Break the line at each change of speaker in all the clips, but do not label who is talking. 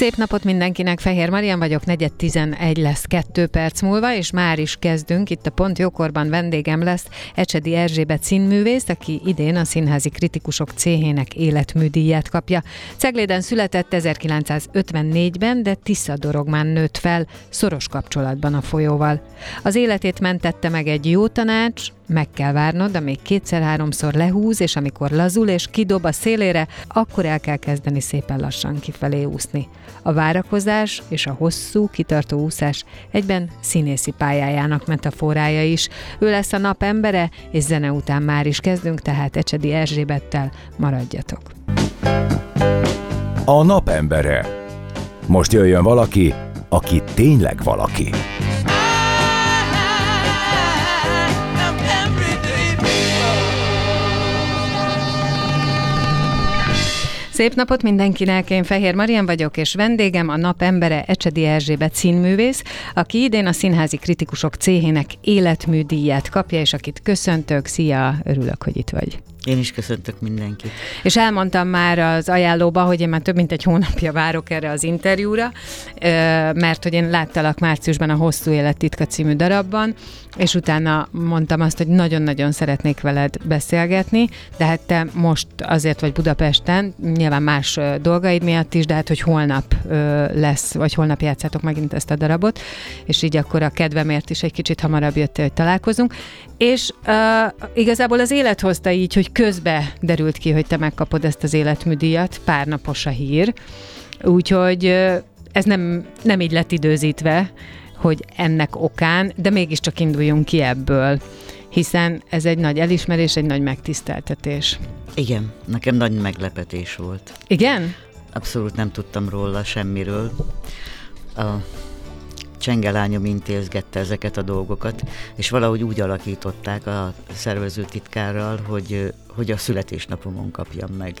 Szép napot mindenkinek, Fehér Marian vagyok, negyed 11 lesz kettő perc múlva, és már is kezdünk. Itt a Pont Jókorban vendégem lesz Ecsedi Erzsébet színművész, aki idén a Színházi Kritikusok Céhének életműdíját kapja. Cegléden született 1954-ben, de Tisza Dorogmán nőtt fel, szoros kapcsolatban a folyóval. Az életét mentette meg egy jó tanács, meg kell várnod, még kétszer-háromszor lehúz, és amikor lazul és kidob a szélére, akkor el kell kezdeni szépen lassan kifelé úszni. A várakozás és a hosszú, kitartó úszás egyben színészi pályájának metaforája is. Ő lesz a nap embere, és zene után már is kezdünk, tehát Ecsedi Erzsébettel maradjatok.
A nap embere. Most jöjjön valaki, aki tényleg valaki.
Szép napot mindenkinek, én Fehér Marian vagyok, és vendégem a nap embere Ecsedi Erzsébet színművész, aki idén a Színházi Kritikusok Céhének életműdíját kapja, és akit köszöntök. Szia, örülök, hogy itt vagy.
Én is köszöntök mindenkit.
És elmondtam már az ajánlóba, hogy én már több mint egy hónapja várok erre az interjúra, mert hogy én láttalak márciusban a Hosszú Élet titka című darabban, és utána mondtam azt, hogy nagyon-nagyon szeretnék veled beszélgetni, de hát te most azért vagy Budapesten, nyilván más dolgaid miatt is, de hát hogy holnap lesz, vagy holnap játszátok megint ezt a darabot, és így akkor a kedvemért is egy kicsit hamarabb jött, hogy találkozunk. És uh, igazából az élet hozta így, hogy közbe derült ki, hogy te megkapod ezt az életműdíjat, pár napos a hír, úgyhogy ez nem, nem így lett időzítve, hogy ennek okán, de mégiscsak induljunk ki ebből, hiszen ez egy nagy elismerés, egy nagy megtiszteltetés.
Igen, nekem nagy meglepetés volt.
Igen?
Abszolút nem tudtam róla semmiről. A csengelányom intézgette ezeket a dolgokat, és valahogy úgy alakították a szervező titkárral, hogy, hogy a születésnapomon kapjam meg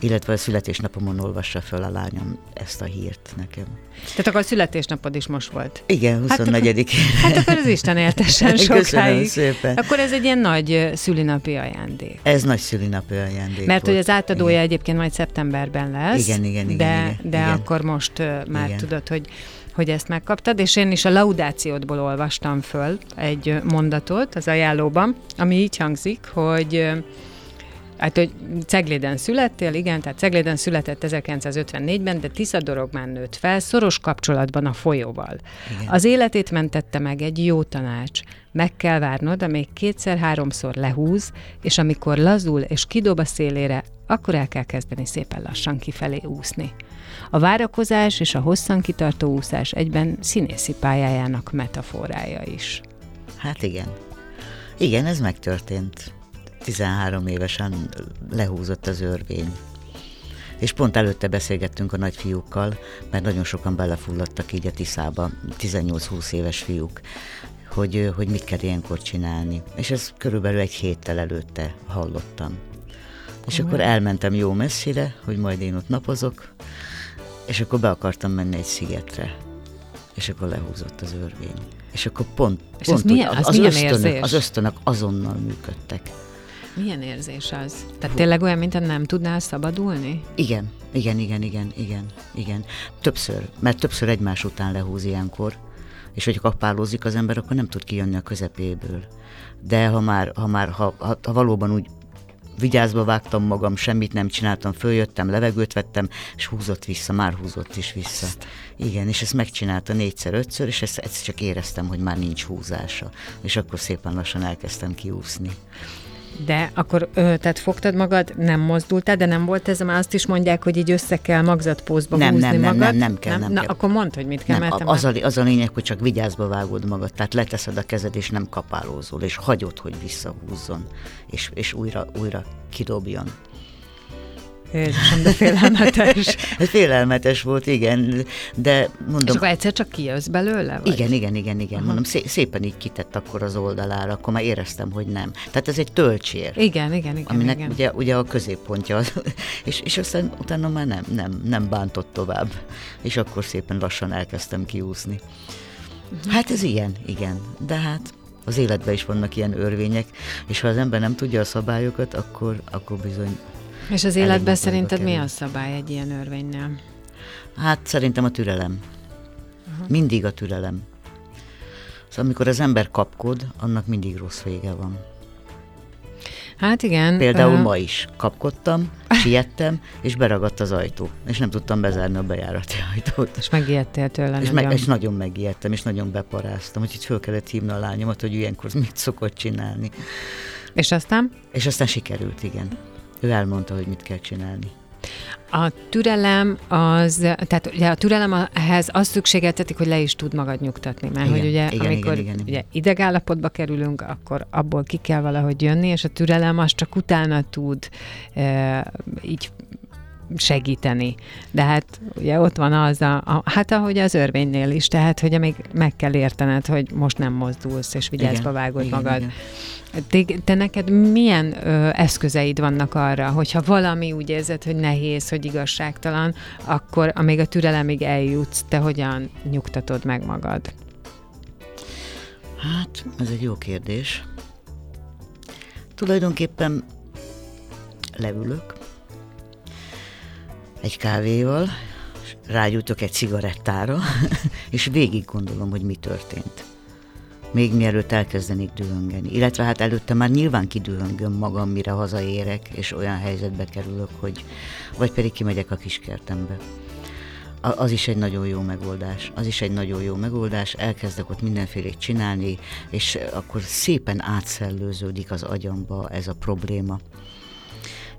illetve a születésnapomon olvassa fel a lányom ezt a hírt nekem.
Tehát akkor a születésnapod is most volt?
Igen, 24
Hát, hát akkor az Isten éltessen sokáig.
Köszönöm szépen.
Akkor ez egy ilyen nagy szülinapi ajándék.
Ez nagy szülinapi ajándék
Mert
volt.
hogy az átadója igen. egyébként majd szeptemberben lesz.
Igen, igen, igen.
De,
igen,
de
igen.
akkor most már
igen.
tudod, hogy hogy ezt megkaptad, és én is a laudációdból olvastam föl egy mondatot az ajánlóban, ami így hangzik, hogy Hát, hogy Cegléden születtél, igen, tehát Cegléden született 1954-ben, de Tisza Dorogmán nőtt fel, szoros kapcsolatban a folyóval. Igen. Az életét mentette meg egy jó tanács. Meg kell várnod, amíg kétszer-háromszor lehúz, és amikor lazul és kidob a szélére, akkor el kell kezdeni szépen lassan kifelé úszni. A várakozás és a hosszan kitartó úszás egyben színészi pályájának metaforája is.
Hát igen. Igen, ez megtörtént. 13 évesen lehúzott az örvény. És pont előtte beszélgettünk a nagyfiúkkal, mert nagyon sokan belefulladtak így a Tiszába, 18-20 éves fiúk, hogy, hogy mit kell ilyenkor csinálni. És ez körülbelül egy héttel előtte hallottam. És akkor elmentem jó messzire, hogy majd én ott napozok, és akkor be akartam menni egy szigetre. És akkor lehúzott az örvény. És akkor pont,
és
pont
milyen, az, az, milyen
ösztönök,
érzés?
az ösztönök azonnal működtek.
Milyen érzés az? Tehát tényleg olyan, mintha nem tudnál szabadulni?
Igen, igen, igen, igen, igen, igen. Többször, mert többször egymás után lehúz ilyenkor, és hogy kapálózik az ember, akkor nem tud kijönni a közepéből. De ha már, ha, már ha, ha, ha valóban úgy vigyázba vágtam magam, semmit nem csináltam, följöttem, levegőt vettem, és húzott vissza, már húzott is vissza. Igen, és ezt megcsinálta négyszer, ötször, és ezt, ezt csak éreztem, hogy már nincs húzása. És akkor szépen lassan elkezdtem kiúszni.
De akkor, ö, tehát fogtad magad, nem mozdultál, de nem volt ez, mert azt is mondják, hogy így össze kell magzatpózba
Nem,
húzni
nem, nem,
magad.
nem, nem kell, nem
Na,
kell.
akkor mondd, hogy mit kell,
Nem,
mert
az,
már-
a, az a lényeg, hogy csak vigyázba vágod magad, tehát leteszed a kezed, és nem kapálózol, és hagyod, hogy visszahúzzon, és, és újra, újra kidobjon.
Jézusom, de félelmetes.
Ez félelmetes volt, igen, de
És
mondom,
akkor egyszer csak kijössz belőle? Vagy?
igen, igen, igen, igen, mondom, szé- szépen így kitett akkor az oldalára, akkor már éreztem, hogy nem. Tehát ez egy tölcsér.
Igen, igen, igen.
aminek
igen.
ugye, ugye a középpontja, az, és, és aztán utána már nem, nem, nem bántott tovább, és akkor szépen lassan elkezdtem kiúszni.
Mhm.
Hát ez ilyen, igen, de hát az életben is vannak ilyen örvények, és ha az ember nem tudja a szabályokat, akkor, akkor bizony,
És az életben szerinted mi a szabály egy ilyen örvénynél?
hát szerintem a türelem. Mindig a türelem. Szóval amikor az ember kapkod, annak mindig rossz vége van.
Hát igen.
Például
ö,
ma is kapkodtam, siettem, és beragadt az ajtó, és nem tudtam bezárni a bejárati ajtót.
És megijedtél tőle
És,
nagyon.
meg, és nagyon megijedtem, és nagyon beparáztam, úgyhogy föl kellett hívni a lányomat, hogy ilyenkor mit szokott csinálni.
És aztán?
És aztán sikerült, igen. Ő elmondta, hogy mit kell csinálni.
A türelem az, tehát ugye a türelem ehhez azt szükségeltetik, hogy le is tud magad nyugtatni, mert
Igen,
hogy ugye
igen,
amikor
igen, igen.
ugye idegállapotba kerülünk, akkor abból ki kell valahogy jönni, és a türelem az csak utána tud e, így segíteni. De hát ugye ott van az a, a hát ahogy az örvénynél is, tehát hogy még meg kell értened, hogy most nem mozdulsz, és vigyázba vágod
igen,
magad.
igen.
Te, te neked milyen ö, eszközeid vannak arra, hogyha valami úgy érzed, hogy nehéz, hogy igazságtalan, akkor amíg a türelemig eljutsz, te hogyan nyugtatod meg magad?
Hát, ez egy jó kérdés. Tulajdonképpen leülök egy kávéval, rágyújtok egy cigarettára, és végig gondolom, hogy mi történt. Még mielőtt elkezdenék dühöngeni. Illetve hát előtte már nyilván kidühöngöm magam, mire hazaérek, és olyan helyzetbe kerülök, hogy vagy pedig kimegyek a kiskertembe. Az is egy nagyon jó megoldás. Az is egy nagyon jó megoldás. Elkezdek ott mindenfélét csinálni, és akkor szépen átszellőződik az agyamba ez a probléma.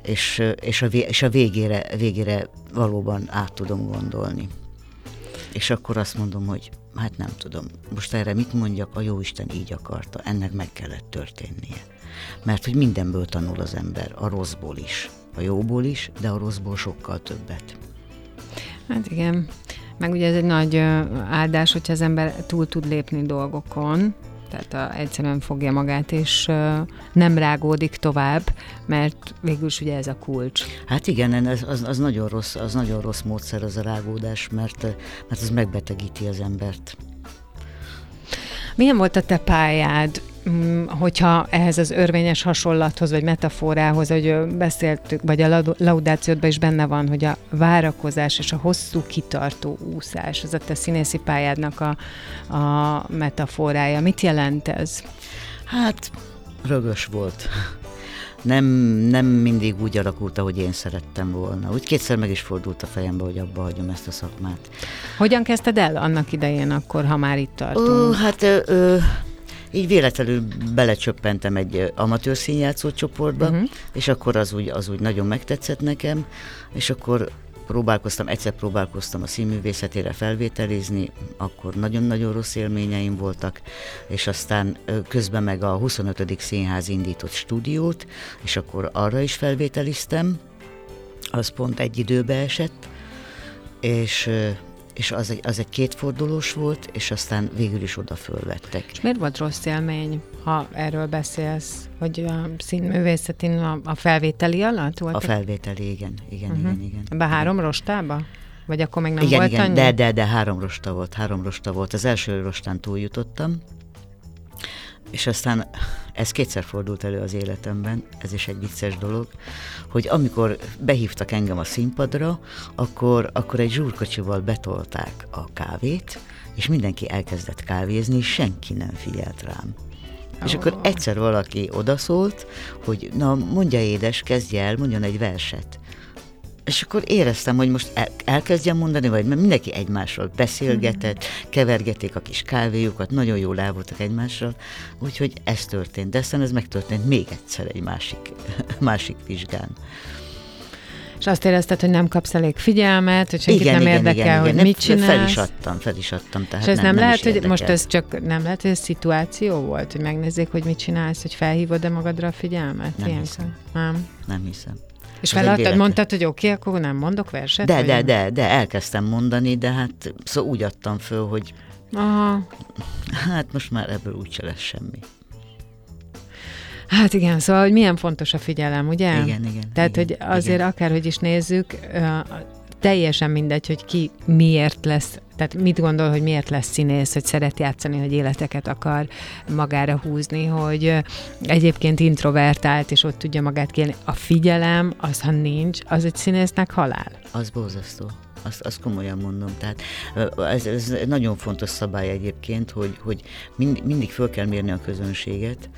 És, és, a, és a végére, végére valóban át tudom gondolni. És akkor azt mondom, hogy hát nem tudom, most erre mit mondjak, a Jóisten így akarta, ennek meg kellett történnie. Mert hogy mindenből tanul az ember, a rosszból is, a jóból is, de a rosszból sokkal többet.
Hát igen, meg ugye ez egy nagy áldás, hogyha az ember túl tud lépni dolgokon, tehát a, egyszerűen fogja magát, és ö, nem rágódik tovább, mert végül is ugye ez a kulcs.
Hát igen, ez, az, az, nagyon rossz, az nagyon rossz módszer az a rágódás, mert, mert az megbetegíti az embert.
Milyen volt a te pályád, hogyha ehhez az örvényes hasonlathoz, vagy metaforához, hogy beszéltük, vagy a lau- laudációdban is benne van, hogy a várakozás és a hosszú kitartó úszás, az a te színészi pályádnak a, a metaforája. Mit jelent ez?
Hát rögös volt. Nem, nem mindig úgy alakult, ahogy én szerettem volna. Úgy kétszer meg is fordult a fejembe, hogy abba hagyom ezt a szakmát.
Hogyan kezdted el annak idején akkor, ha már itt tartunk?
Ó, hát ö, ö, így véletlenül belecsöppentem egy amatőr színjátszó csoportba, uh-huh. és akkor az úgy, az úgy nagyon megtetszett nekem, és akkor próbálkoztam, egyszer próbálkoztam a színművészetére felvételizni, akkor nagyon-nagyon rossz élményeim voltak, és aztán közben meg a 25. Színház indított stúdiót, és akkor arra is felvételiztem, az pont egy időbe esett, és, és az egy, az egy kétfordulós volt, és aztán végül is oda fölvettek.
És miért volt rossz élmény, ha erről beszélsz, hogy a színművészetén a, a felvételi alatt volt?
A felvételi, igen, igen, uh-huh. igen, igen.
Ebbe három rostába? Vagy akkor még nem
igen,
volt
igen,
annyi?
de, de, de három rosta volt, három rosta volt. Az első rostán túljutottam, és aztán ez kétszer fordult elő az életemben, ez is egy vicces dolog, hogy amikor behívtak engem a színpadra, akkor, akkor egy zsúrkocsival betolták a kávét, és mindenki elkezdett kávézni, és senki nem figyelt rám. És akkor egyszer valaki odaszólt, hogy na mondja édes, kezdje el, mondjon egy verset. És akkor éreztem, hogy most el, elkezdjem mondani, vagy mert mindenki egymásról beszélgetett, kevergették a kis kávéjukat, nagyon jól el voltak egymással, úgyhogy ez történt. De aztán ez megtörtént még egyszer egy másik, másik vizsgán.
És azt érezted, hogy nem kapsz elég figyelmet, hogy senkit
igen,
nem
igen,
érdekel,
igen,
hogy
igen.
mit csinálsz.
Fel is adtam, fel is adtam. Tehát
és ez nem, nem, lehet, hogy most ez csak nem lehet, hogy ez szituáció volt, hogy megnézzék, hogy mit csinálsz, hogy felhívod-e magadra a figyelmet?
Nem
Ilyenkor?
hiszem.
Nem.
Nem hiszem.
És feladtad, mondtad, hogy oké, okay, akkor nem mondok verset?
De, de,
nem?
de, de elkezdtem mondani, de hát szóval úgy adtam föl, hogy
Aha.
hát most már ebből úgyse lesz semmi.
Hát igen, szóval, hogy milyen fontos a figyelem, ugye?
Igen, igen.
Tehát,
igen,
hogy azért
igen.
akárhogy is nézzük, teljesen mindegy, hogy ki miért lesz, tehát mit gondol, hogy miért lesz színész, hogy szeret játszani, hogy életeket akar magára húzni, hogy egyébként introvertált, és ott tudja magát kérni. A figyelem, az, ha nincs, az egy színésznek halál.
Az borzasztó. Azt, azt komolyan mondom. Tehát ez, ez nagyon fontos szabály egyébként, hogy, hogy mind, mindig föl kell mérni a közönséget,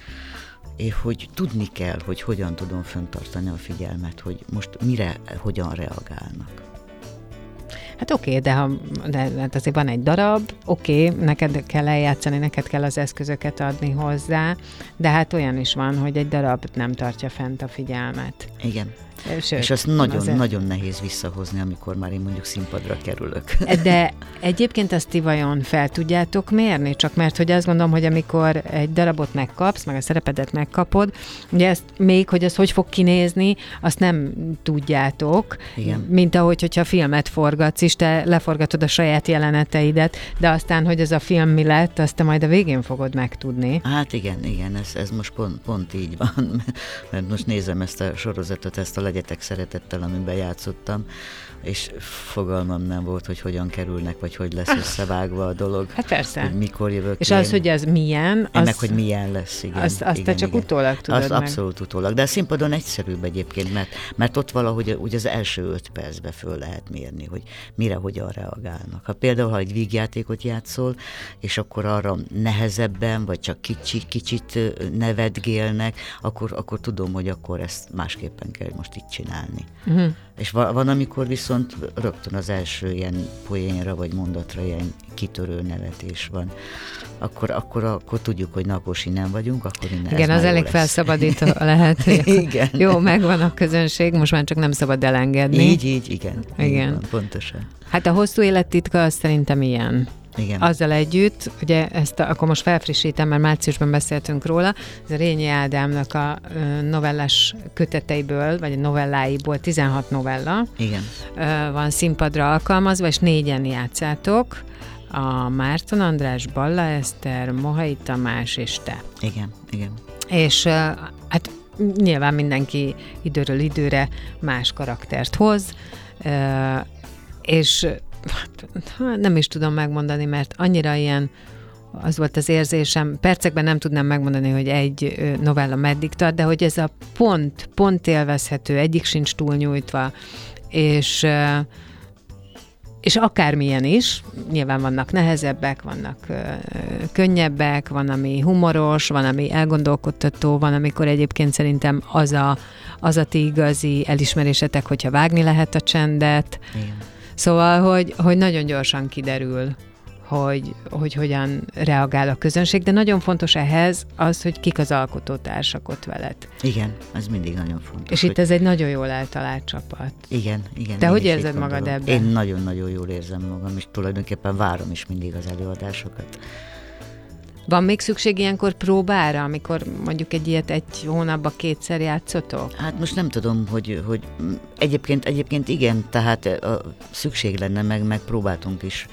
és hogy tudni kell, hogy hogyan tudom föntartani a figyelmet, hogy most mire, hogyan reagálnak.
Hát oké, okay, de, ha, de hát azért van egy darab, oké, okay, neked kell eljátszani, neked kell az eszközöket adni hozzá, de hát olyan is van, hogy egy darab nem tartja fent a figyelmet.
Igen.
Sőt,
és azt nagyon,
azért-
nagyon nehéz visszahozni, amikor már én mondjuk színpadra kerülök.
De egyébként azt ti vajon fel tudjátok mérni? Csak mert, hogy azt gondolom, hogy amikor egy darabot megkapsz, meg a szerepedet megkapod, ugye ezt még, hogy az hogy fog kinézni, azt nem tudjátok.
Igen.
Mint ahogy, hogyha filmet forgatsz is, te leforgatod a saját jeleneteidet, de aztán, hogy ez a film mi lett, azt te majd a végén fogod megtudni.
Hát igen, igen, ez, ez most pont, pont így van, mert most nézem ezt a sorozatot, ezt a Legyetek Szeretettel, amiben játszottam, és fogalmam nem volt, hogy hogyan kerülnek, vagy hogy lesz összevágva a dolog,
Hát persze.
hogy mikor jövök
És
én.
az, hogy ez milyen,
Ennek,
az,
hogy milyen lesz, igen.
azt, azt
igen,
te csak
igen.
utólag tudod
Azt
meg.
abszolút utólag, de a színpadon egyszerűbb egyébként, mert, mert ott valahogy úgy az első öt percbe föl lehet mérni, hogy mire, hogyan reagálnak. Ha például, ha egy vígjátékot játszol, és akkor arra nehezebben, vagy csak kicsi, kicsit nevetgélnek, akkor, akkor tudom, hogy akkor ezt másképpen kell most itt csinálni.
Uh-huh.
És va- van, amikor viszont rögtön az első ilyen poénra vagy mondatra ilyen kitörő nevetés van. Akkor, akkor, akkor tudjuk, hogy napos innen vagyunk, akkor innen
Igen, az elég
lesz.
felszabadító lehet.
Igen.
Jó, megvan a közönség, most már csak nem szabad elengedni.
Így, így, igen.
Igen.
Igen. Van, pontosan.
Hát a hosszú élettitka az szerintem ilyen.
Igen.
Azzal együtt, ugye ezt a, akkor most felfrissítem, mert márciusban beszéltünk róla, ez a Rényi Ádámnak a novellás köteteiből, vagy a novelláiból 16 novella
Igen.
van színpadra alkalmazva, és négyen játszátok. A Márton András, Balla Eszter, Mohai Tamás és te.
Igen. Igen.
És hát nyilván mindenki időről időre más karaktert hoz, és nem is tudom megmondani, mert annyira ilyen az volt az érzésem, percekben nem tudnám megmondani, hogy egy novella meddig tart, de hogy ez a pont, pont élvezhető, egyik sincs túlnyújtva, és és akármilyen is, nyilván vannak nehezebbek, vannak könnyebbek, van, ami humoros, van, ami elgondolkodtató, van, amikor egyébként szerintem az a, az a ti igazi elismerésetek, hogyha vágni lehet a csendet.
Igen.
Szóval, hogy, hogy nagyon gyorsan kiderül, hogy, hogy hogyan reagál a közönség, de nagyon fontos ehhez az, hogy kik az alkotótársak ott veled.
Igen, ez mindig nagyon fontos.
És itt ez egy nagyon jól eltalált csapat.
Igen, igen.
Te hogy érzed magad
gondolom.
ebben?
Én nagyon-nagyon jól érzem magam, és tulajdonképpen várom is mindig az előadásokat.
Van még szükség ilyenkor próbára, amikor mondjuk egy ilyet egy hónapba kétszer játszotok?
Hát most nem tudom, hogy, hogy egyébként, egyébként igen, tehát a, szükség lenne, meg, meg próbáltunk is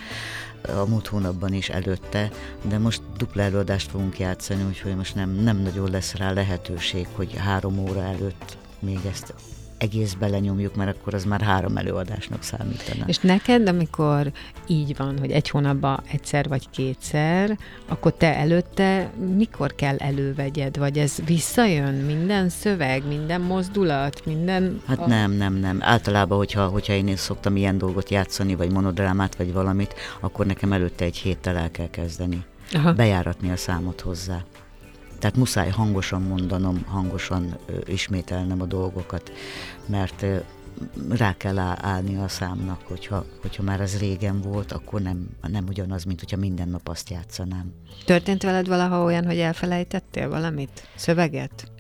a múlt hónapban is előtte, de most dupla előadást fogunk játszani, úgyhogy most nem, nem nagyon lesz rá lehetőség, hogy három óra előtt még ezt egész belenyomjuk, mert akkor az már három előadásnak számítana.
És neked, amikor így van, hogy egy hónapban egyszer vagy kétszer, akkor te előtte mikor kell elővegyed? Vagy ez visszajön? Minden szöveg, minden mozdulat, minden...
Hát nem, nem, nem. Általában, hogyha, hogyha én is szoktam ilyen dolgot játszani, vagy monodrámát, vagy valamit, akkor nekem előtte egy héttel el kell kezdeni.
Aha.
Bejáratni a számot hozzá. Tehát muszáj hangosan mondanom, hangosan ismételnem a dolgokat, mert rá kell állni a számnak, hogyha, hogyha már az régen volt, akkor nem, nem ugyanaz, mint hogyha minden nap azt játszanám.
Történt veled valaha olyan, hogy elfelejtettél valamit? Szöveget?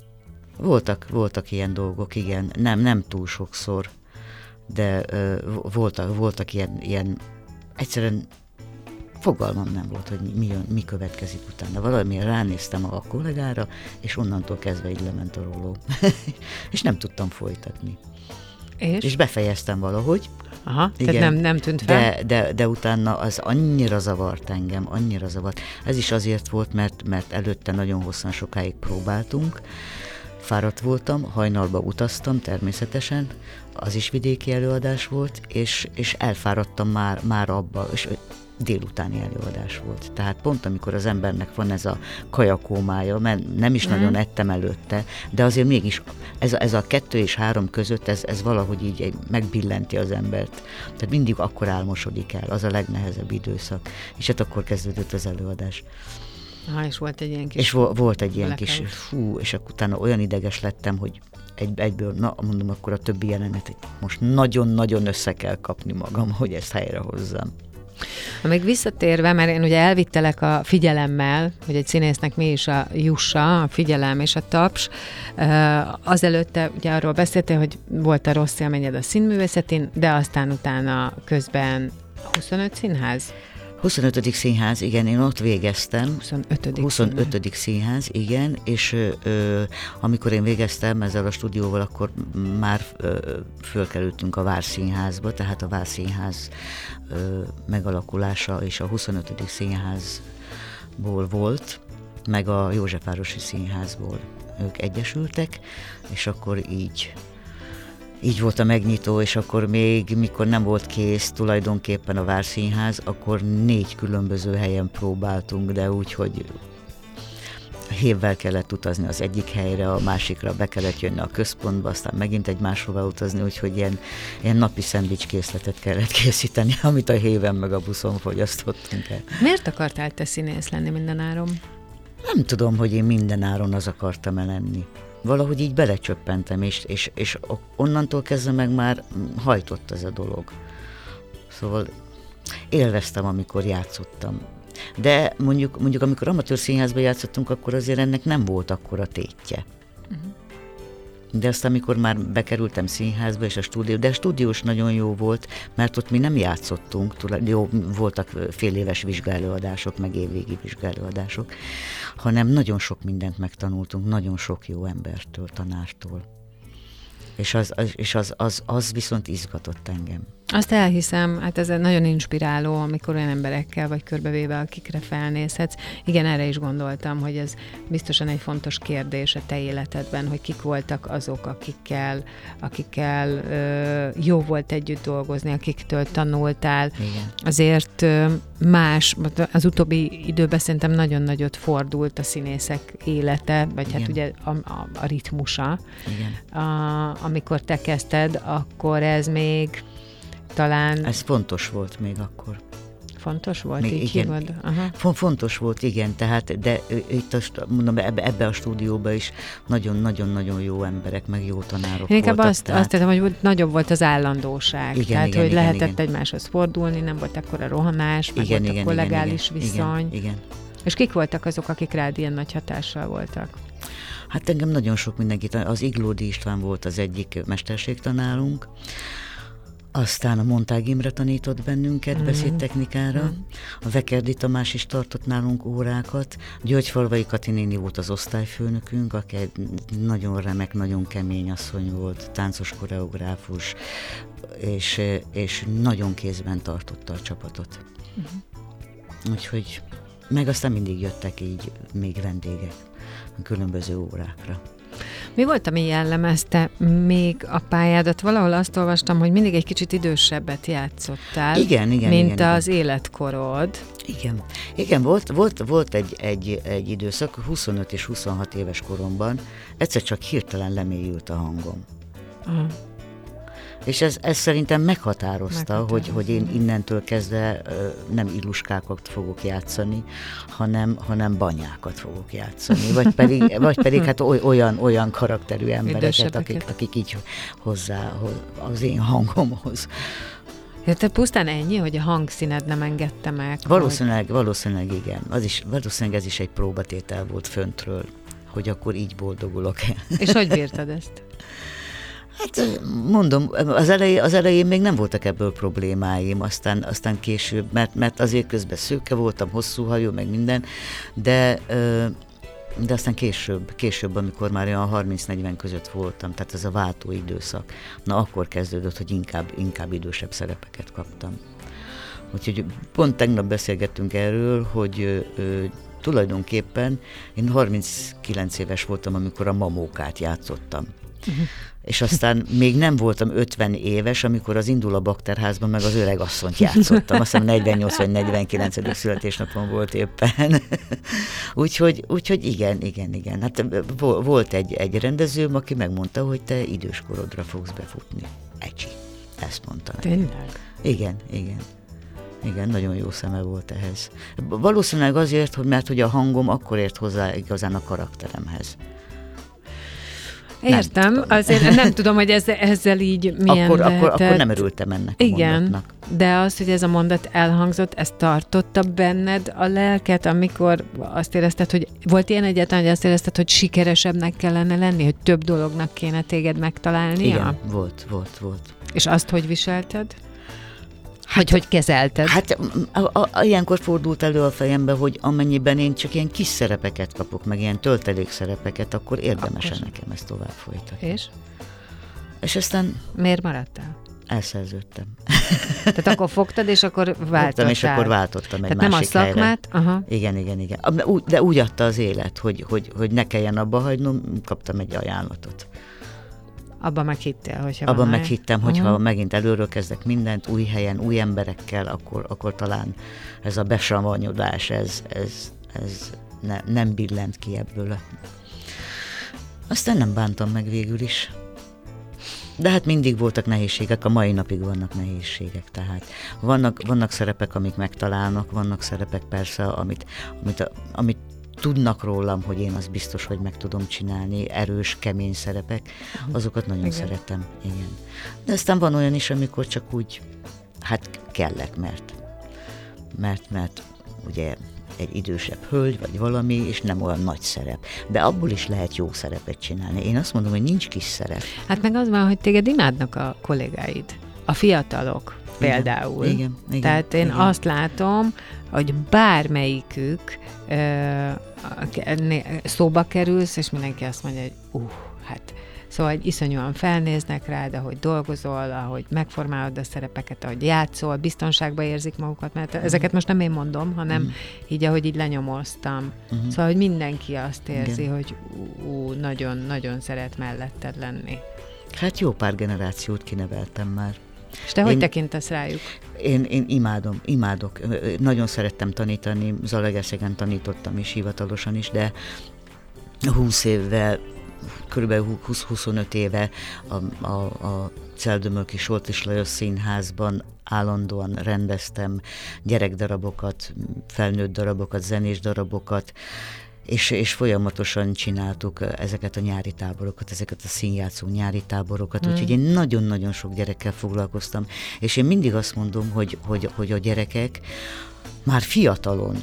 Voltak, voltak ilyen dolgok, igen. Nem, nem túl sokszor, de ö, voltak, voltak ilyen, ilyen, egyszerűen fogalmam nem volt, hogy mi, jön, mi következik utána. Valamilyen ránéztem a kollégára, és onnantól kezdve így lement a róló. és nem tudtam folytatni.
És?
És befejeztem valahogy.
Aha, Igen, tehát nem, nem tűnt fel?
De, de, de utána az annyira zavart engem, annyira zavart. Ez is azért volt, mert, mert előtte nagyon hosszan sokáig próbáltunk, fáradt voltam, hajnalba utaztam természetesen, az is vidéki előadás volt, és, és elfáradtam már, már abba, és délutáni előadás volt. Tehát pont amikor az embernek van ez a kajakómája, mert nem is mm. nagyon ettem előtte, de azért mégis ez a, ez a kettő és három között ez, ez valahogy így megbillenti az embert. Tehát mindig akkor álmosodik el, az a legnehezebb időszak. És hát akkor kezdődött az előadás.
Ha, és volt egy ilyen kis...
És vo- volt egy ilyen kis, fú, és akkor utána olyan ideges lettem, hogy egy, egyből, na mondom, akkor a többi jelenet, most nagyon-nagyon össze kell kapni magam, hogy ezt helyrehozzam.
Még visszatérve, mert én ugye elvittelek a figyelemmel, hogy egy színésznek mi is a jussa, a figyelem és a taps. Azelőtte ugye arról beszéltél, hogy volt a rossz élményed a színművészetén, de aztán utána közben 25 színház?
25. színház, igen, én ott végeztem.
25.
25. színház, igen, és ö, amikor én végeztem ezzel a stúdióval, akkor már ö, fölkerültünk a Várszínházba, tehát a Várszínház ö, megalakulása és a 25. színházból volt, meg a Józsefvárosi Színházból ők egyesültek, és akkor így így volt a megnyitó, és akkor még, mikor nem volt kész tulajdonképpen a Várszínház, akkor négy különböző helyen próbáltunk, de úgy, hogy hévvel kellett utazni az egyik helyre, a másikra be kellett jönni a központba, aztán megint egy máshova utazni, úgyhogy ilyen, ilyen napi szendvics készletet kellett készíteni, amit a héven meg a buszon fogyasztottunk el.
Miért akartál te színész lenni mindenáron?
Nem tudom, hogy én mindenáron az akartam -e lenni valahogy így belecsöppentem, és, és, és onnantól kezdve meg már hajtott ez a dolog. Szóval élveztem, amikor játszottam. De mondjuk, mondjuk amikor amatőr színházban játszottunk, akkor azért ennek nem volt akkora tétje. De aztán, amikor már bekerültem színházba és a stúdió, de a stúdiós nagyon jó volt, mert ott mi nem játszottunk, jó, voltak fél éves vizsgálóadások, meg évvégi vizsgálóadások, hanem nagyon sok mindent megtanultunk, nagyon sok jó embertől, tanártól. És az, az, és az, az, az viszont izgatott engem.
Azt elhiszem, hát ez nagyon inspiráló, amikor olyan emberekkel vagy körbevéve, akikre felnézhetsz. Igen, erre is gondoltam, hogy ez biztosan egy fontos kérdés a te életedben, hogy kik voltak azok, akikkel, akikkel ö, jó volt együtt dolgozni, akiktől tanultál.
Igen.
Azért ö, más, az utóbbi időben szerintem nagyon nagyot fordult a színészek élete, vagy hát Igen. hát ugye a, a, a ritmusa.
Igen.
A, amikor te kezdted, akkor ez még talán...
Ez fontos volt még akkor.
Fontos volt, még így igen,
Aha. Fontos volt, igen, tehát, de itt a, mondom, ebbe, ebbe a stúdióba is nagyon-nagyon-nagyon jó emberek, meg jó tanárok
Én inkább voltak. azt, tehát... azt tettem, hogy nagyobb volt az állandóság. Igen, tehát, igen, hogy igen, lehetett igen. egymáshoz fordulni, nem volt akkor a rohanás, meg igen, volt igen, a kollegális igen, viszony.
Igen, igen.
És kik voltak azok, akik rád ilyen nagy hatással voltak?
Hát engem nagyon sok mindenkit, az Iglódi István volt az egyik mesterségtanárunk, aztán a Montág Imre tanított bennünket mm. beszédtechnikára, mm. a Vekerdi Tamás is tartott nálunk órákat, Györgyfalvai Kati néni volt az osztályfőnökünk, aki egy nagyon remek, nagyon kemény asszony volt, táncos koreográfus, és, és nagyon kézben tartotta a csapatot. Mm. Úgyhogy meg aztán mindig jöttek így még vendégek különböző órákra.
Mi volt, ami jellemezte még a pályádat? Valahol azt olvastam, hogy mindig egy kicsit idősebbet játszottál,
igen, igen,
mint
igen,
az
igen.
életkorod.
Igen, igen volt, volt, volt egy, egy, egy időszak, 25 és 26 éves koromban, egyszer csak hirtelen lemélyült a hangom. Aha. És ez, ez szerintem meghatározta,
Meghatározza.
hogy, hogy én innentől kezdve nem illuskákat fogok játszani, hanem, hanem banyákat fogok játszani. Vagy pedig, vagy pedig hát oly, olyan, olyan karakterű embereket, akik, akik így hozzá az én hangomhoz.
Ja, te pusztán ennyi, hogy a hangszíned nem engedte meg.
Valószínűleg, valószínűleg igen. Az is, valószínűleg ez is egy próbatétel volt föntről, hogy akkor így boldogulok-e.
Hogy... És hogy bírtad ezt?
Hát mondom, az elején, az elején még nem voltak ebből problémáim, aztán, aztán később, mert, mert azért közben szőke voltam, hosszú hajú, meg minden, de, de aztán később, később, amikor már olyan 30-40 között voltam, tehát ez a váltó időszak, na akkor kezdődött, hogy inkább, inkább idősebb szerepeket kaptam. Úgyhogy pont tegnap beszélgettünk erről, hogy ö, tulajdonképpen én 39 éves voltam, amikor a mamókát játszottam. Uh-huh. És aztán még nem voltam 50 éves, amikor az Indul a Bakterházban meg az öreg asszonyt játszottam. Azt hiszem 48 vagy 49. születésnapon volt éppen. úgyhogy, úgyhogy igen, igen, igen. Hát vo- volt egy, egy rendezőm, aki megmondta, hogy te időskorodra fogsz befutni. Ecsi. Ezt mondta.
Tényleg?
Igen, igen. Igen, nagyon jó szeme volt ehhez. Valószínűleg azért, hogy mert hogy a hangom akkor ért hozzá igazán a karakteremhez.
Értem,
tudom.
azért nem tudom, hogy ezzel, ezzel így milyen
akkor, akkor,
lehetett.
akkor nem örültem ennek a
Igen,
mondatnak.
de az, hogy ez a mondat elhangzott, ez tartotta benned a lelket, amikor azt érezted, hogy volt ilyen egyáltalán, hogy azt érezted, hogy sikeresebbnek kellene lenni, hogy több dolognak kéne téged megtalálnia?
Igen, volt, volt, volt.
És azt hogy viselted? Hogy hogy kezelted?
Hát a, a, a, ilyenkor fordult elő a fejembe, hogy amennyiben én csak ilyen kis szerepeket kapok, meg ilyen töltelék szerepeket, akkor érdemes
Akkor
nekem ezt tovább folytatni.
És?
És aztán
Miért maradtál?
elszerződtem.
Tehát akkor fogtad, és akkor váltottál.
Fogtam, és akkor váltottam egy
Tehát nem a
másik helyre.
szakmát, aha.
Igen, igen, igen. De úgy adta az élet, hogy, hogy, hogy ne kelljen abba hagynom, kaptam egy ajánlatot.
Abban meg hittél, hogyha
Abban
van
meg
olyan.
hittem, hogy ha
Aha.
megint előről kezdek mindent, új helyen, új emberekkel, akkor, akkor talán ez a besavanyodás, ez, ez, ez ne, nem billent ki ebből. Aztán nem bántam meg végül is. De hát mindig voltak nehézségek, a mai napig vannak nehézségek, tehát vannak, vannak szerepek, amik megtalálnak, vannak szerepek persze, amit, amit, amit tudnak rólam, hogy én az biztos, hogy meg tudom csinálni, erős, kemény szerepek, azokat nagyon
Igen.
igen. szeretem, igen. De aztán van olyan is, amikor csak úgy, hát kellek, mert, mert, mert ugye egy idősebb hölgy, vagy valami, és nem olyan nagy szerep. De abból is lehet jó szerepet csinálni. Én azt mondom, hogy nincs kis szerep.
Hát meg az van, hogy téged imádnak a kollégáid. A fiatalok például.
Igen, igen,
Tehát én
igen.
azt látom, hogy bármelyikük né- szóba kerülsz, és mindenki azt mondja, hogy uh, hát Szóval hogy iszonyúan felnéznek rád, ahogy dolgozol, ahogy megformálod a szerepeket, ahogy játszol, biztonságban érzik magukat, mert
Mhm.
ezeket most nem én mondom, hanem így, ahogy így lenyomoztam.
Mhm.
Szóval, hogy mindenki azt érzi,
Igen.
hogy nagyon-nagyon szeret melletted lenni.
Hát jó pár generációt kineveltem már.
És te hogy
Én-
tekintesz rájuk?
Én, én imádom, imádok. Nagyon szerettem tanítani, Zalaegerszegen tanítottam is hivatalosan is, de 20 évvel, körülbelül 20-25 éve a, a, a Celdömölki Solt és Lajos Színházban állandóan rendeztem gyerekdarabokat, felnőtt darabokat, zenés darabokat, és, és folyamatosan csináltuk ezeket a nyári táborokat, ezeket a színjátszó nyári táborokat, hmm. úgyhogy én nagyon-nagyon sok gyerekkel foglalkoztam, és én mindig azt mondom, hogy, hogy, hogy a gyerekek már fiatalon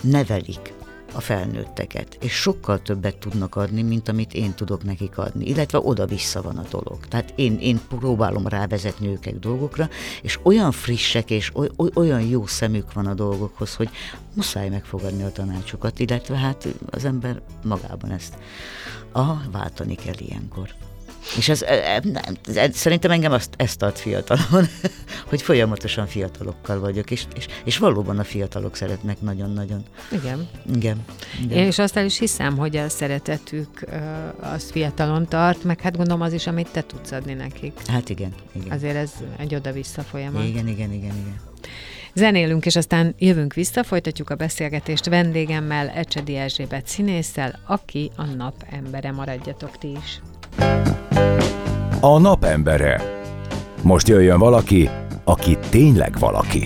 nevelik a felnőtteket, és sokkal többet tudnak adni, mint amit én tudok nekik adni, illetve oda-vissza van a dolog. Tehát én, én próbálom rávezetni őket dolgokra, és olyan frissek és oly, oly, olyan jó szemük van a dolgokhoz, hogy muszáj megfogadni a tanácsokat, illetve hát az ember magában ezt aha, váltani kell ilyenkor. És ez, e- e- nem, ez, szerintem engem azt, ezt tart fiatalon, hogy folyamatosan fiatalokkal vagyok, és, és, és valóban a fiatalok szeretnek nagyon-nagyon.
Igen.
Igen. igen.
Én is azt el is hiszem, hogy a szeretetük az fiatalon tart, meg hát gondolom az is, amit te tudsz adni nekik.
Hát igen, igen.
Azért ez egy oda-vissza folyamat.
Igen, igen, igen, igen.
Zenélünk, és aztán jövünk vissza, folytatjuk a beszélgetést vendégemmel, Ecsedi Erzsébet színésszel, aki a nap embere, maradjatok ti is.
A napembere. Most jöjjön valaki, aki tényleg valaki.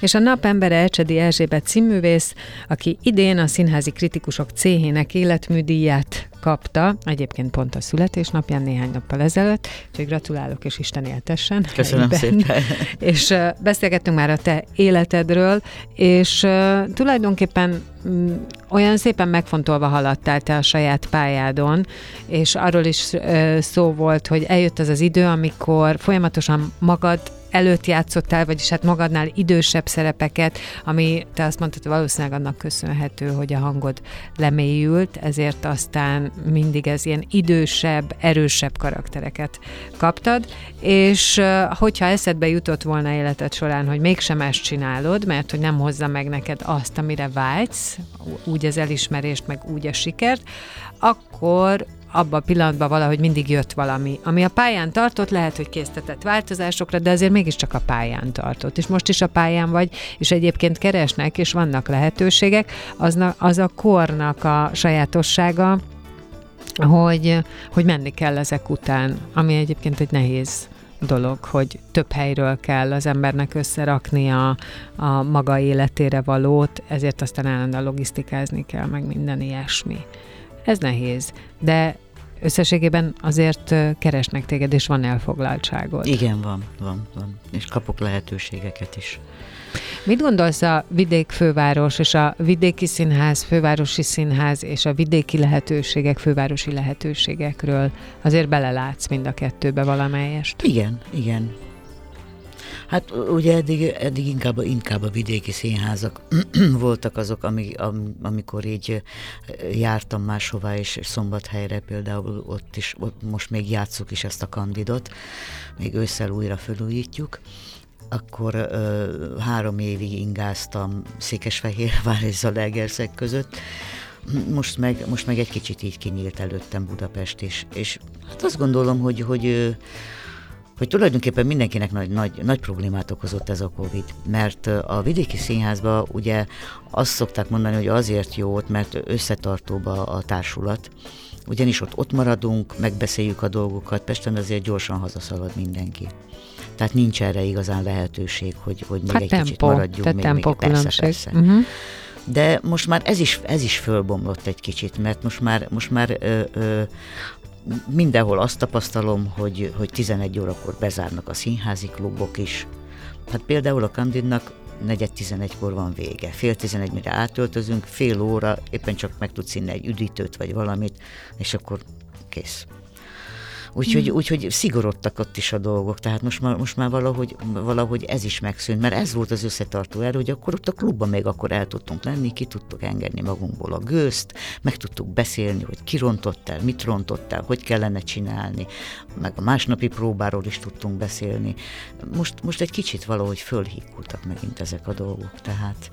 És a napembere Ecsedi Erzsébet színművész, aki idén a Színházi Kritikusok Céhének életműdíját kapta, egyébként pont a születésnapján néhány nappal ezelőtt, úgyhogy gratulálok, és Isten éltessen.
Köszönöm
helyben.
szépen.
És uh, beszélgettünk már a te életedről, és uh, tulajdonképpen um, olyan szépen megfontolva haladtál te a saját pályádon, és arról is uh, szó volt, hogy eljött az az idő, amikor folyamatosan magad előtt játszottál, vagyis hát magadnál idősebb szerepeket, ami te azt mondtad, valószínűleg annak köszönhető, hogy a hangod lemélyült, ezért aztán mindig ez ilyen idősebb, erősebb karaktereket kaptad, és hogyha eszedbe jutott volna életed során, hogy mégsem ezt csinálod, mert hogy nem hozza meg neked azt, amire vágysz, úgy az elismerést, meg úgy a sikert, akkor abban a pillanatban valahogy mindig jött valami, ami a pályán tartott, lehet, hogy késztetett változásokra, de azért mégiscsak a pályán tartott. És most is a pályán vagy, és egyébként keresnek, és vannak lehetőségek, az, az a kornak a sajátossága, hogy, hogy menni kell ezek után, ami egyébként egy nehéz dolog, hogy több helyről kell az embernek összerakni a, a maga életére valót, ezért aztán állandóan logisztikázni kell, meg minden ilyesmi. Ez nehéz, de összességében azért keresnek téged, és van elfoglaltságod.
Igen, van, van, van. És kapok lehetőségeket is.
Mit gondolsz a vidék főváros és a vidéki színház, fővárosi színház és a vidéki lehetőségek, fővárosi lehetőségekről? Azért belelátsz mind a kettőbe valamelyest.
Igen, igen. Hát ugye eddig, eddig inkább, inkább a vidéki színházak voltak azok, ami, am, amikor így jártam máshová, és szombathelyre például ott is, ott most még játszuk is ezt a kandidot, még ősszel újra felújítjuk. Akkor ö, három évig ingáztam Székesfehérvár és Zalaegerszeg között, most meg, most meg egy kicsit így kinyílt előttem Budapest is, és hát azt gondolom, hogy, hogy hogy tulajdonképpen mindenkinek nagy, nagy, nagy problémát okozott ez a Covid, mert a vidéki színházban ugye azt szokták mondani, hogy azért jó ott, mert összetartóba a társulat, ugyanis ott, ott maradunk, megbeszéljük a dolgokat, Pesten azért gyorsan hazaszalad mindenki. Tehát nincs erre igazán lehetőség, hogy, hogy még
hát
egy
tempo,
kicsit maradjunk.
Tehát
még,
tempo
még, persze, persze.
Uh-huh.
De most már ez is, ez is fölbomlott egy kicsit, mert most már, most már ö, ö, mindenhol azt tapasztalom, hogy, hogy 11 órakor bezárnak a színházi klubok is. Hát például a Kandidnak negyed 11-kor van vége. Fél 11 mire átöltözünk, fél óra, éppen csak meg tudsz inni egy üdítőt vagy valamit, és akkor kész. Úgyhogy, hmm. úgyhogy szigorodtak ott is a dolgok, tehát most már, most már valahogy, valahogy ez is megszűnt, mert ez volt az összetartó erő, hogy akkor ott a klubban még akkor el tudtunk lenni, ki tudtuk engedni magunkból a gőzt, meg tudtuk beszélni, hogy ki rontott el, mit rontott el, hogy kellene csinálni, meg a másnapi próbáról is tudtunk beszélni. Most, most egy kicsit valahogy fölhígultak megint ezek a dolgok, tehát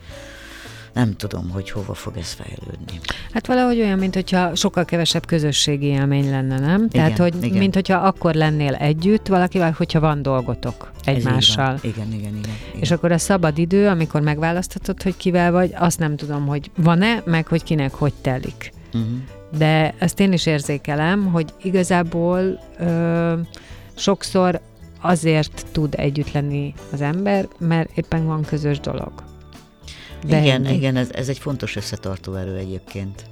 nem tudom, hogy hova fog ez fejlődni.
Hát valahogy olyan, mint hogyha sokkal kevesebb közösségi élmény lenne, nem? Igen, Tehát, hogy
igen.
mint hogyha akkor lennél együtt valakivel, hogyha van dolgotok egymással.
Igen, igen, igen, igen.
És akkor a szabad idő, amikor megválaszthatod, hogy kivel vagy, azt nem tudom, hogy van-e, meg hogy kinek hogy telik. Uh-huh. De ezt én is érzékelem, hogy igazából ö, sokszor azért tud együtt lenni az ember, mert éppen van közös dolog.
De igen, ennyi. igen, ez, ez egy fontos összetartó erő egyébként.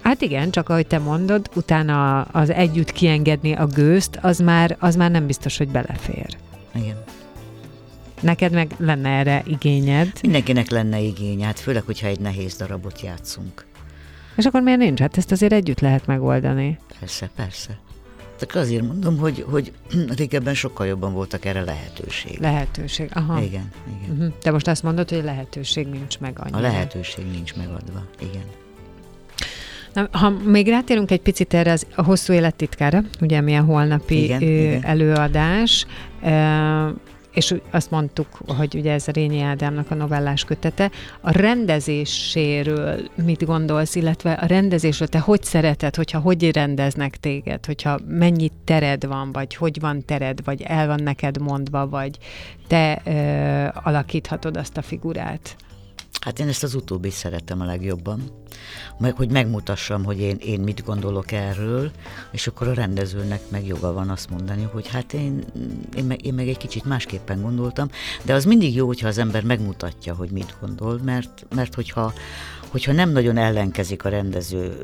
Hát igen, csak ahogy te mondod, utána az együtt kiengedni a gőzt, az már, az már nem biztos, hogy belefér.
Igen.
Neked meg lenne erre igényed?
Mindenkinek lenne igény, hát főleg, hogyha egy nehéz darabot játszunk.
És akkor miért nincs? Hát ezt azért együtt lehet megoldani.
Persze, persze. Csak azért mondom, hogy, hogy régebben sokkal jobban voltak erre lehetőség.
Lehetőség, aha.
Igen, igen.
Uh-huh. Te most azt mondod, hogy lehetőség nincs meg annyira.
A lehetőség nincs megadva, igen.
Na, ha még rátérünk egy picit erre az, a hosszú élet titkára, ugye mi a holnapi
igen,
ö,
igen.
előadás, és azt mondtuk, hogy ugye ez Rényi Ádámnak a novellás kötete. A rendezéséről mit gondolsz, illetve a rendezésről te hogy szereted, hogyha hogy rendeznek téged, hogyha mennyi tered van, vagy hogy van tered, vagy el van neked mondva, vagy te ö, alakíthatod azt a figurát?
Hát én ezt az utóbbi szeretem a legjobban, meg hogy megmutassam, hogy én, én mit gondolok erről, és akkor a rendezőnek meg joga van azt mondani, hogy hát én, én, meg, én meg egy kicsit másképpen gondoltam, de az mindig jó, hogyha az ember megmutatja, hogy mit gondol, mert, mert hogyha hogyha nem nagyon ellenkezik a rendező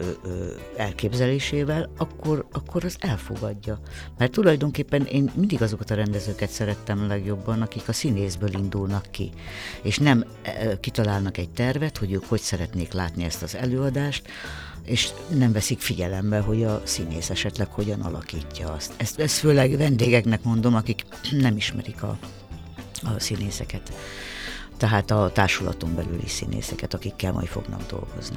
elképzelésével, akkor, akkor az elfogadja. Mert tulajdonképpen én mindig azokat a rendezőket szerettem legjobban, akik a színészből indulnak ki, és nem kitalálnak egy tervet, hogy ők hogy szeretnék látni ezt az előadást, és nem veszik figyelembe, hogy a színész esetleg hogyan alakítja azt. Ezt, ezt főleg vendégeknek mondom, akik nem ismerik a, a színészeket tehát a társulaton belüli színészeket, akikkel majd fognak dolgozni.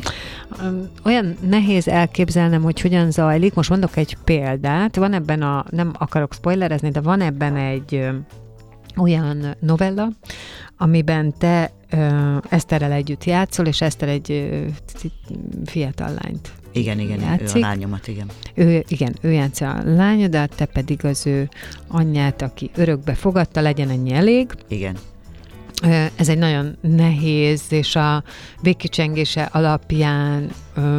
Olyan nehéz elképzelnem, hogy hogyan zajlik. Most mondok egy példát. Van ebben a, nem akarok spoilerezni, de van ebben egy olyan novella, amiben te ö, Eszterrel együtt játszol, és Eszter egy ö, fiatal lányt
igen, igen, játszik. ő a lányomat, igen.
Ő, igen, ő játsza a lányodat, te pedig az ő anyját, aki örökbe fogadta, legyen ennyi elég.
Igen.
Ez egy nagyon nehéz, és a végkicsengése alapján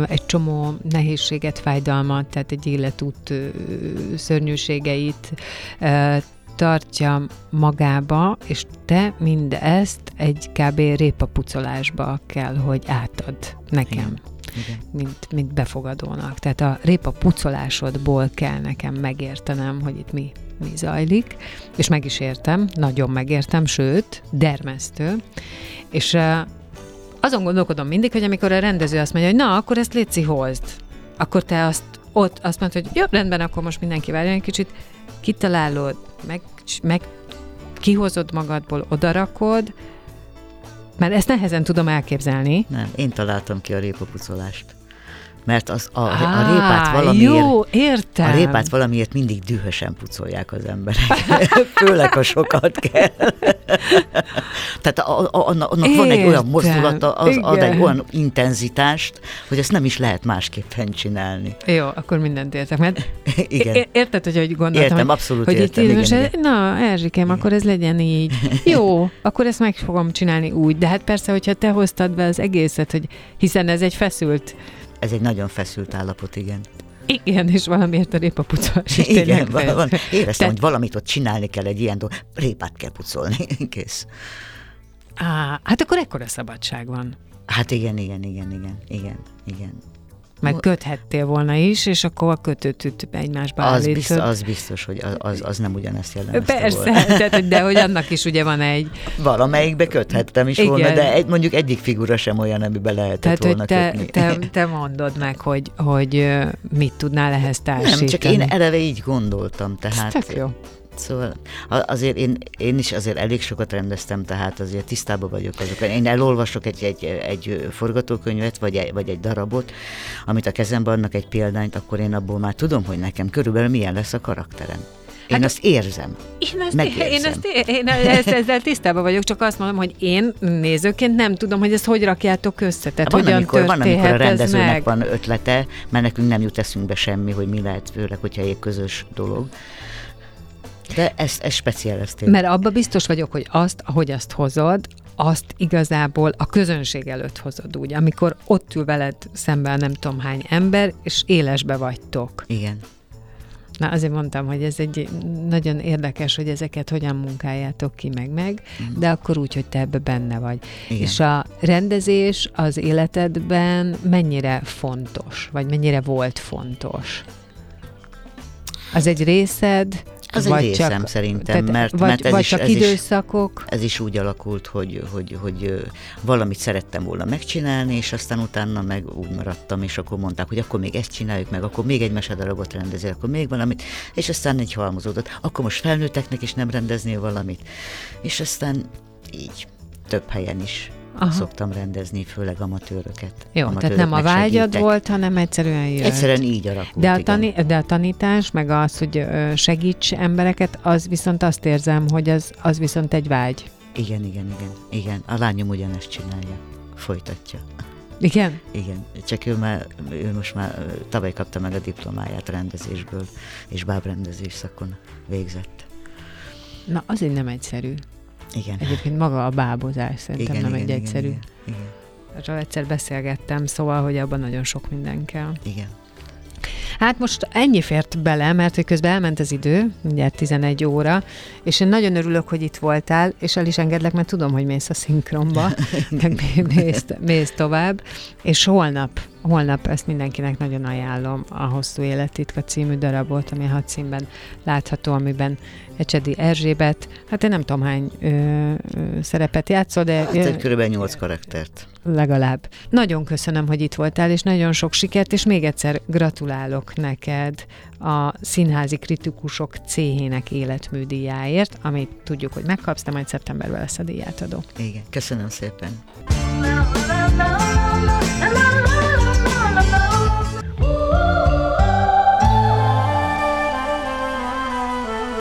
egy csomó nehézséget, fájdalmat, tehát egy életút szörnyűségeit tartja magába, és te mindezt egy kb. répapucolásba kell, hogy átad nekem. Igen. Igen. Mint, mint befogadónak. Tehát a répa pucolásodból kell nekem megértenem, hogy itt mi mi zajlik, és meg is értem, nagyon megértem, sőt, dermesztő, és azon gondolkodom mindig, hogy amikor a rendező azt mondja, hogy na, akkor ezt létszi hozd, akkor te azt ott azt mondod, hogy jó, rendben, akkor most mindenki várjon egy kicsit, kitalálod, meg, meg kihozod magadból, odarakod, mert ezt nehezen tudom elképzelni.
Nem, én találtam ki a répapucolást mert az a, Á, a répát valamiért,
jó, értem.
a répát valamiért mindig dühösen pucolják az emberek, főleg ha sokat kell. Tehát a, a, annak értem. van egy olyan mozdulata, az Igen. ad egy olyan intenzitást, hogy ezt nem is lehet másképpen csinálni.
Jó, akkor mindent értek, mert igen. érted, hogy hogy gondoltam?
Értem, abszolút
hogy
értem.
Itt igen, igen. Na, Erzsikém, igen. akkor ez legyen így. Jó, akkor ezt meg fogom csinálni úgy, de hát persze, hogyha te hoztad be az egészet, hogy hiszen ez egy feszült
ez egy nagyon feszült állapot, igen.
Igen, és valamiért a répapucolás is
Igen, van, éreztem, Te... hogy valamit ott csinálni kell egy ilyen dolog. Répát kell pucolni, kész.
Á, hát akkor ekkora szabadság van.
Hát igen, igen, igen, igen, igen, igen.
Meg köthettél volna is, és akkor a kötőtűt egymásba
az biztos, az biztos, hogy az, az nem ugyanezt jelenti.
Persze, tehát, de hogy annak is ugye van egy...
Valamelyikbe köthettem is Igen. volna, de egy, mondjuk egyik figura sem olyan, amiben lehetett tehát, volna
hogy te,
kötni.
Te, te mondod meg, hogy, hogy mit tudnál ehhez társítani.
Nem, csak én eleve így gondoltam, tehát...
Ez tök jó.
Szóval azért én, én is azért elég sokat rendeztem, tehát azért tisztában vagyok azok. Én elolvasok egy, egy, egy forgatókönyvet, vagy egy, vagy egy darabot, amit a kezemben adnak egy példányt, akkor én abból már tudom, hogy nekem körülbelül milyen lesz a karakterem. Én hát, azt érzem.
Én, ezt, én, ezt, én ezt, ezzel tisztában vagyok, csak azt mondom, hogy én nézőként nem tudom, hogy ezt hogy rakjátok össze. Tehát
van,
hogyan
amikor, van, amikor a rendezőnek van ötlete, mert nekünk nem jut eszünkbe semmi, hogy mi lehet, főleg, hogyha egy közös dolog. De ezt, ezt speciáleztél.
Mert abba biztos vagyok, hogy azt, ahogy azt hozod, azt igazából a közönség előtt hozod úgy, amikor ott ül veled szemben nem tudom hány ember, és élesbe vagytok.
Igen.
Na azért mondtam, hogy ez egy nagyon érdekes, hogy ezeket hogyan munkáljátok ki meg meg, mm. de akkor úgy, hogy te ebbe benne vagy. Igen. És a rendezés az életedben mennyire fontos, vagy mennyire volt fontos? Az egy részed,
az vagy egy részem csak, szerintem, tehát, mert,
vagy,
mert ez,
vagy
is,
csak
ez,
időszakok.
Is, ez is úgy alakult, hogy, hogy, hogy valamit szerettem volna megcsinálni, és aztán utána meg úgy maradtam, és akkor mondták, hogy akkor még ezt csináljuk meg, akkor még egy mesedarabot rendezel, akkor még valamit, és aztán egy halmozódott. Akkor most felnőtteknek is nem rendeznél valamit. És aztán így több helyen is Aha. szoktam rendezni, főleg amatőröket.
Jó, tehát nem a vágyad segítek. volt, hanem egyszerűen jött.
Egyszerűen így alakult.
De a, tani- de a tanítás, meg az, hogy segíts embereket, az viszont azt érzem, hogy az, az viszont egy vágy.
Igen, igen, igen, igen. A lányom ugyanezt csinálja. Folytatja.
Igen?
Igen, csak ő, már, ő most már tavaly kapta meg a diplomáját rendezésből, és bábrendezés szakon végzett.
Na, azért nem egyszerű.
Igen.
Egyébként maga a bábozás szerintem
igen,
nem
igen,
egy
igen,
egyszerű.
Igen, igen,
Erről egyszer beszélgettem, szóval, hogy abban nagyon sok minden kell.
igen.
Hát most ennyi fért bele, mert hogy közben elment az idő, ugye 11 óra, és én nagyon örülök, hogy itt voltál, és el is engedlek, mert tudom, hogy mész a szinkronba, meg mész, mész tovább, és holnap, holnap ezt mindenkinek nagyon ajánlom, a Hosszú Élettitka című darabot, ami a hadszínben látható, amiben Ecsedi Erzsébet, hát én nem tudom hány ö, ö, szerepet játszol, de
Hát egy körülbelül nyolc karaktert.
Legalább. Nagyon köszönöm, hogy itt voltál, és nagyon sok sikert, és még egyszer gratulálok neked a színházi kritikusok céhének életműdíjáért, amit tudjuk, hogy megkapsz, de majd szeptemberben lesz a díjátadó.
Igen, köszönöm szépen.
la la la la la la